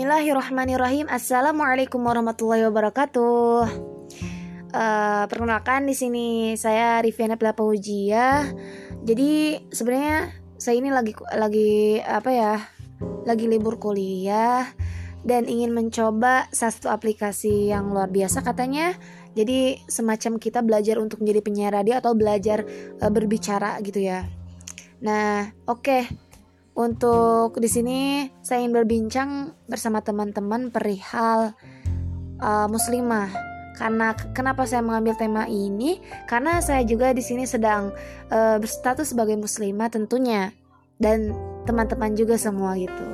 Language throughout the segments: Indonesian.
Bismillahirrahmanirrahim. Assalamualaikum warahmatullahi wabarakatuh. Uh, perkenalkan di sini saya Riviana Ujia. Jadi sebenarnya saya ini lagi lagi apa ya? Lagi libur kuliah dan ingin mencoba satu aplikasi yang luar biasa katanya. Jadi semacam kita belajar untuk menjadi penyiar radio atau belajar uh, berbicara gitu ya. Nah, oke. Okay untuk di sini saya ingin berbincang bersama teman-teman perihal uh, muslimah. Karena kenapa saya mengambil tema ini? Karena saya juga di sini sedang uh, berstatus sebagai muslimah tentunya dan teman-teman juga semua gitu.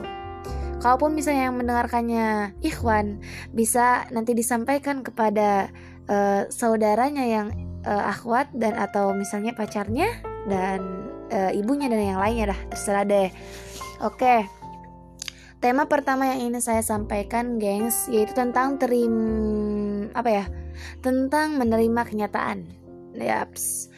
Kalaupun misalnya yang mendengarkannya ikhwan, bisa nanti disampaikan kepada uh, saudaranya yang uh, akhwat dan atau misalnya pacarnya dan uh, ibunya dan yang lainnya dah terserah deh. Oke. Tema pertama yang ingin saya sampaikan gengs yaitu tentang terim apa ya tentang menerima kenyataan. Yaps.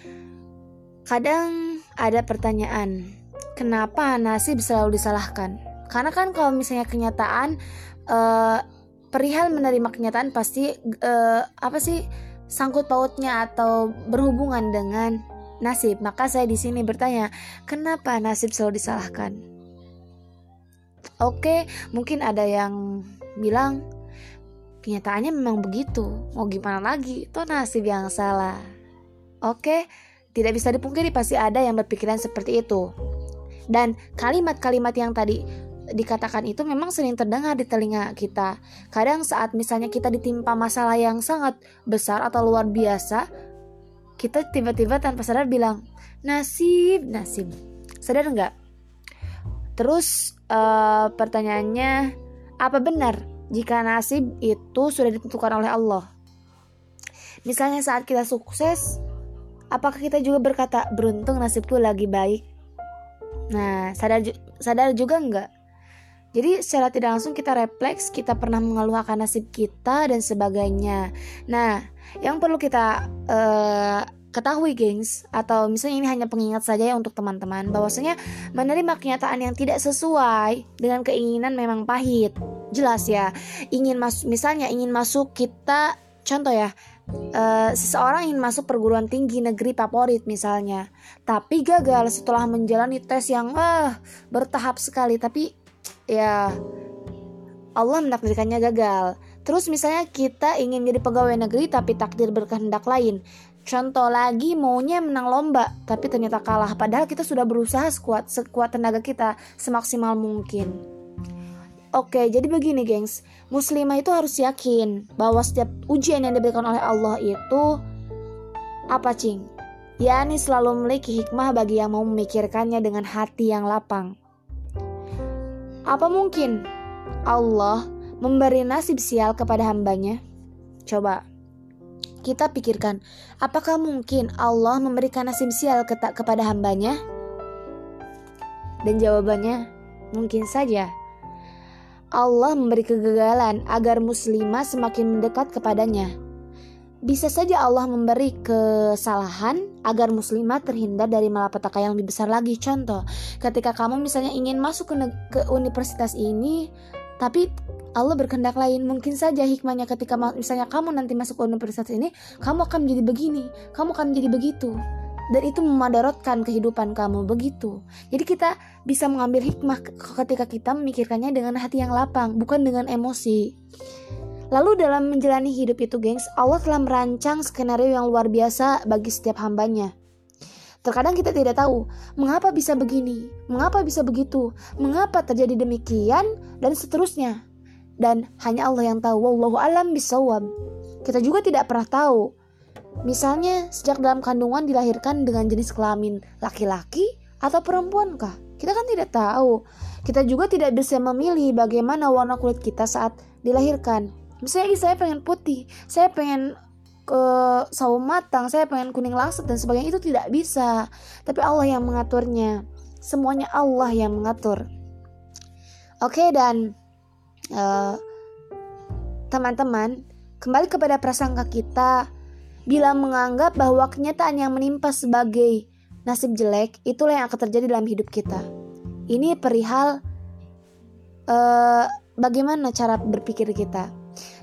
Kadang ada pertanyaan kenapa nasib selalu disalahkan? Karena kan kalau misalnya kenyataan uh, perihal menerima kenyataan pasti uh, apa sih sangkut pautnya atau berhubungan dengan nasib. Maka saya di sini bertanya, kenapa nasib selalu disalahkan? Oke, mungkin ada yang bilang kenyataannya memang begitu. Mau gimana lagi? Itu nasib yang salah. Oke, tidak bisa dipungkiri pasti ada yang berpikiran seperti itu. Dan kalimat-kalimat yang tadi dikatakan itu memang sering terdengar di telinga kita. Kadang saat misalnya kita ditimpa masalah yang sangat besar atau luar biasa, kita tiba-tiba tanpa sadar bilang nasib nasib. Sadar nggak? Terus uh, pertanyaannya apa benar jika nasib itu sudah ditentukan oleh Allah? Misalnya saat kita sukses apakah kita juga berkata beruntung nasibku lagi baik? Nah sadar sadar juga nggak jadi secara tidak langsung kita refleks, kita pernah mengeluh akan nasib kita dan sebagainya. Nah, yang perlu kita uh, ketahui gengs atau misalnya ini hanya pengingat saja ya untuk teman-teman bahwasanya menerima kenyataan yang tidak sesuai dengan keinginan memang pahit. Jelas ya. Ingin masuk misalnya ingin masuk kita contoh ya Uh, seseorang ingin masuk perguruan tinggi negeri favorit misalnya, tapi gagal setelah menjalani tes yang uh, bertahap sekali, tapi ya Allah menakdirkannya gagal. Terus misalnya kita ingin jadi pegawai negeri tapi takdir berkehendak lain. Contoh lagi maunya menang lomba tapi ternyata kalah padahal kita sudah berusaha sekuat sekuat tenaga kita semaksimal mungkin. Oke, jadi begini gengs, muslimah itu harus yakin bahwa setiap ujian yang diberikan oleh Allah itu apa cing? yakni selalu memiliki hikmah bagi yang mau memikirkannya dengan hati yang lapang. Apa mungkin Allah memberi nasib sial kepada hambanya? Coba kita pikirkan, apakah mungkin Allah memberikan nasib sial kepada hambanya? Dan jawabannya, mungkin saja. Allah memberi kegagalan agar muslimah semakin mendekat kepadanya. Bisa saja Allah memberi kesalahan agar muslimah terhindar dari malapetaka yang lebih besar lagi. Contoh, ketika kamu misalnya ingin masuk ke, ke universitas ini, tapi Allah berkehendak lain. Mungkin saja hikmahnya ketika misalnya kamu nanti masuk ke universitas ini kamu akan menjadi begini kamu akan menjadi begitu. Dan itu memadarotkan kehidupan kamu begitu. Jadi kita bisa mengambil hikmah ketika kita memikirkannya dengan hati yang lapang bukan dengan emosi Lalu dalam menjalani hidup itu gengs, Allah telah merancang skenario yang luar biasa bagi setiap hambanya. Terkadang kita tidak tahu mengapa bisa begini, mengapa bisa begitu, mengapa terjadi demikian, dan seterusnya. Dan hanya Allah yang tahu. Wallahu alam bisawab kita juga tidak pernah tahu. Misalnya sejak dalam kandungan dilahirkan dengan jenis kelamin laki-laki atau perempuan kah kita kan tidak tahu. Kita juga tidak bisa memilih bagaimana warna kulit kita saat dilahirkan misalnya saya pengen putih saya pengen ke sawo matang saya pengen kuning langsat dan sebagainya itu tidak bisa tapi Allah yang mengaturnya semuanya Allah yang mengatur oke dan teman eh, teman-teman, kembali kepada prasangka kita, bila menganggap bahwa kenyataan yang menimpa sebagai nasib jelek, itulah yang akan terjadi dalam hidup kita. Ini perihal uh, bagaimana cara berpikir kita.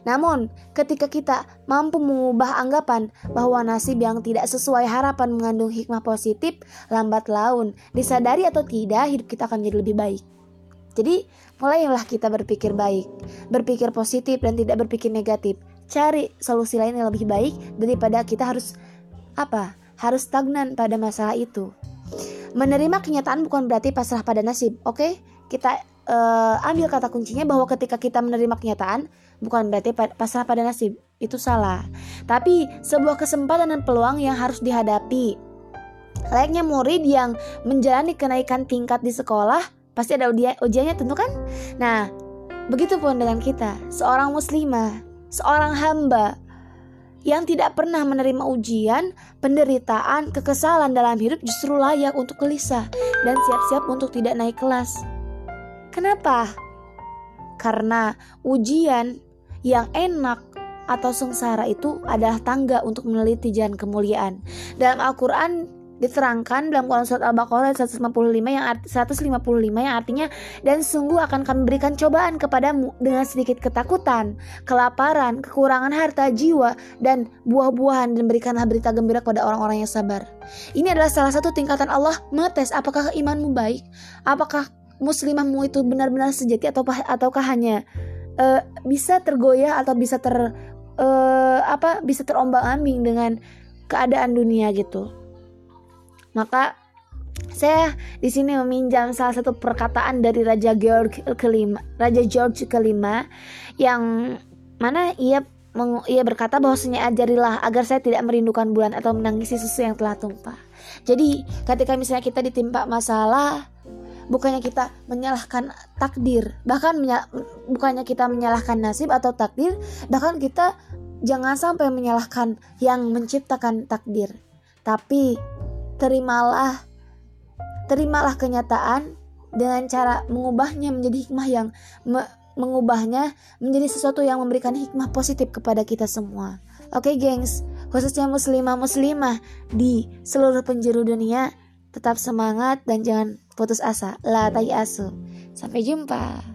Namun, ketika kita mampu mengubah anggapan bahwa nasib yang tidak sesuai harapan mengandung hikmah positif, lambat laun, disadari atau tidak, hidup kita akan menjadi lebih baik. Jadi, mulailah kita berpikir baik, berpikir positif dan tidak berpikir negatif. Cari solusi lain yang lebih baik daripada kita harus apa? Harus stagnan pada masalah itu. Menerima kenyataan bukan berarti pasrah pada nasib. Oke, okay? kita uh, ambil kata kuncinya bahwa ketika kita menerima kenyataan bukan berarti pasrah pada nasib. Itu salah. Tapi sebuah kesempatan dan peluang yang harus dihadapi. Layaknya murid yang menjalani kenaikan tingkat di sekolah, pasti ada ujiannya tentu kan? Nah, begitu pun dengan kita, seorang muslimah, seorang hamba yang tidak pernah menerima ujian, penderitaan, kekesalan dalam hidup justru layak untuk gelisah dan siap-siap untuk tidak naik kelas. Kenapa? Karena ujian yang enak atau sengsara itu adalah tangga untuk meneliti jalan kemuliaan. Dalam Al-Quran diterangkan dalam Quran surat Al-Baqarah 155 yang arti, 155 yang artinya dan sungguh akan kami berikan cobaan kepadamu dengan sedikit ketakutan, kelaparan, kekurangan harta jiwa dan buah-buahan dan berikanlah berita gembira kepada orang-orang yang sabar. Ini adalah salah satu tingkatan Allah mengetes apakah imanmu baik, apakah muslimahmu itu benar-benar sejati atau ataukah hanya uh, bisa tergoyah atau bisa ter uh, apa bisa terombang-ambing dengan keadaan dunia gitu. Maka saya di sini meminjam salah satu perkataan dari Raja George kelima, Raja George kelima yang mana ia ia berkata bahwasanya ajarilah agar saya tidak merindukan bulan atau menangisi susu yang telah tumpah. Jadi, ketika misalnya kita ditimpa masalah, bukannya kita menyalahkan takdir, bahkan menya, bukannya kita menyalahkan nasib atau takdir, bahkan kita jangan sampai menyalahkan yang menciptakan takdir. Tapi terimalah terimalah kenyataan dengan cara mengubahnya menjadi hikmah yang me, mengubahnya menjadi sesuatu yang memberikan hikmah positif kepada kita semua. Oke, okay, gengs, khususnya muslimah-muslimah di seluruh penjuru dunia, tetap semangat dan jangan putus asa. La asu. Sampai jumpa.